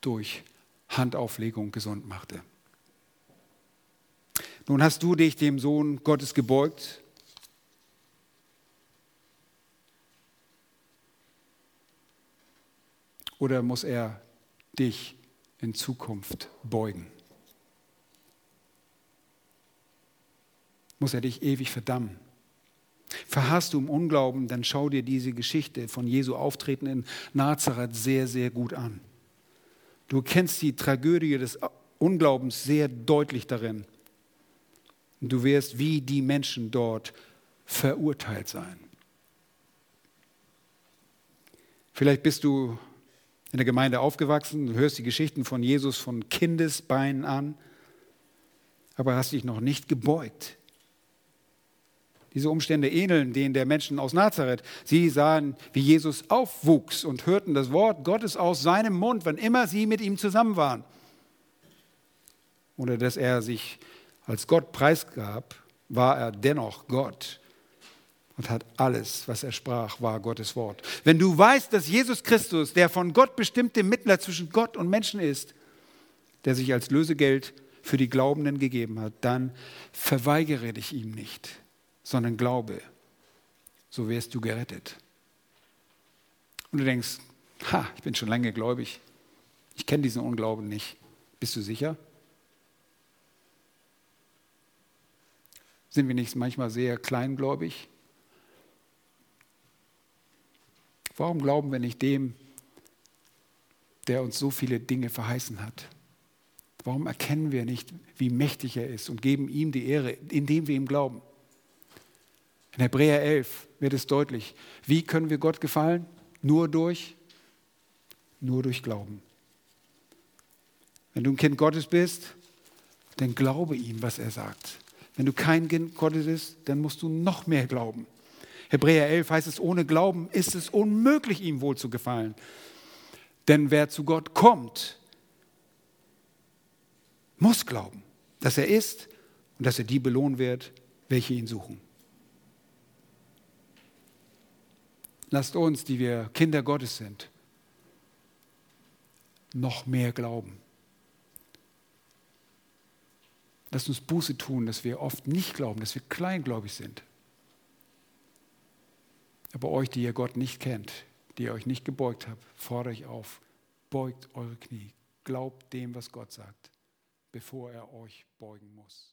durch Handauflegung gesund machte. Nun hast du dich dem Sohn Gottes gebeugt Oder muss er dich in Zukunft beugen? Muss er dich ewig verdammen? Verharrst du im Unglauben, dann schau dir diese Geschichte von Jesu Auftreten in Nazareth sehr, sehr gut an. Du kennst die Tragödie des Unglaubens sehr deutlich darin. Du wirst wie die Menschen dort verurteilt sein. Vielleicht bist du in der Gemeinde aufgewachsen, du hörst die Geschichten von Jesus von Kindesbeinen an, aber hast dich noch nicht gebeugt. Diese Umstände ähneln denen der Menschen aus Nazareth. Sie sahen, wie Jesus aufwuchs und hörten das Wort Gottes aus seinem Mund, wann immer sie mit ihm zusammen waren. Oder dass er sich als Gott preisgab, war er dennoch Gott und hat alles, was er sprach, war Gottes Wort. Wenn du weißt, dass Jesus Christus der von Gott bestimmte Mittler zwischen Gott und Menschen ist, der sich als Lösegeld für die Glaubenden gegeben hat, dann verweigere dich ihm nicht, sondern glaube, so wirst du gerettet. Und du denkst, ha, ich bin schon lange gläubig, ich kenne diesen Unglauben nicht. Bist du sicher? Sind wir nicht manchmal sehr kleingläubig? Warum glauben wir nicht dem, der uns so viele Dinge verheißen hat? Warum erkennen wir nicht, wie mächtig er ist und geben ihm die Ehre, indem wir ihm glauben? In Hebräer 11 wird es deutlich. Wie können wir Gott gefallen? Nur durch, nur durch Glauben. Wenn du ein Kind Gottes bist, dann glaube ihm, was er sagt. Wenn du kein Kind Gottes bist, dann musst du noch mehr glauben. Hebräer 11 heißt es, ohne Glauben ist es unmöglich, ihm wohl zu gefallen. Denn wer zu Gott kommt, muss glauben, dass er ist und dass er die belohnen wird, welche ihn suchen. Lasst uns, die wir Kinder Gottes sind, noch mehr glauben. Lasst uns Buße tun, dass wir oft nicht glauben, dass wir kleingläubig sind. Aber euch, die ihr Gott nicht kennt, die ihr euch nicht gebeugt habt, fordere ich auf, beugt eure Knie, glaubt dem, was Gott sagt, bevor er euch beugen muss.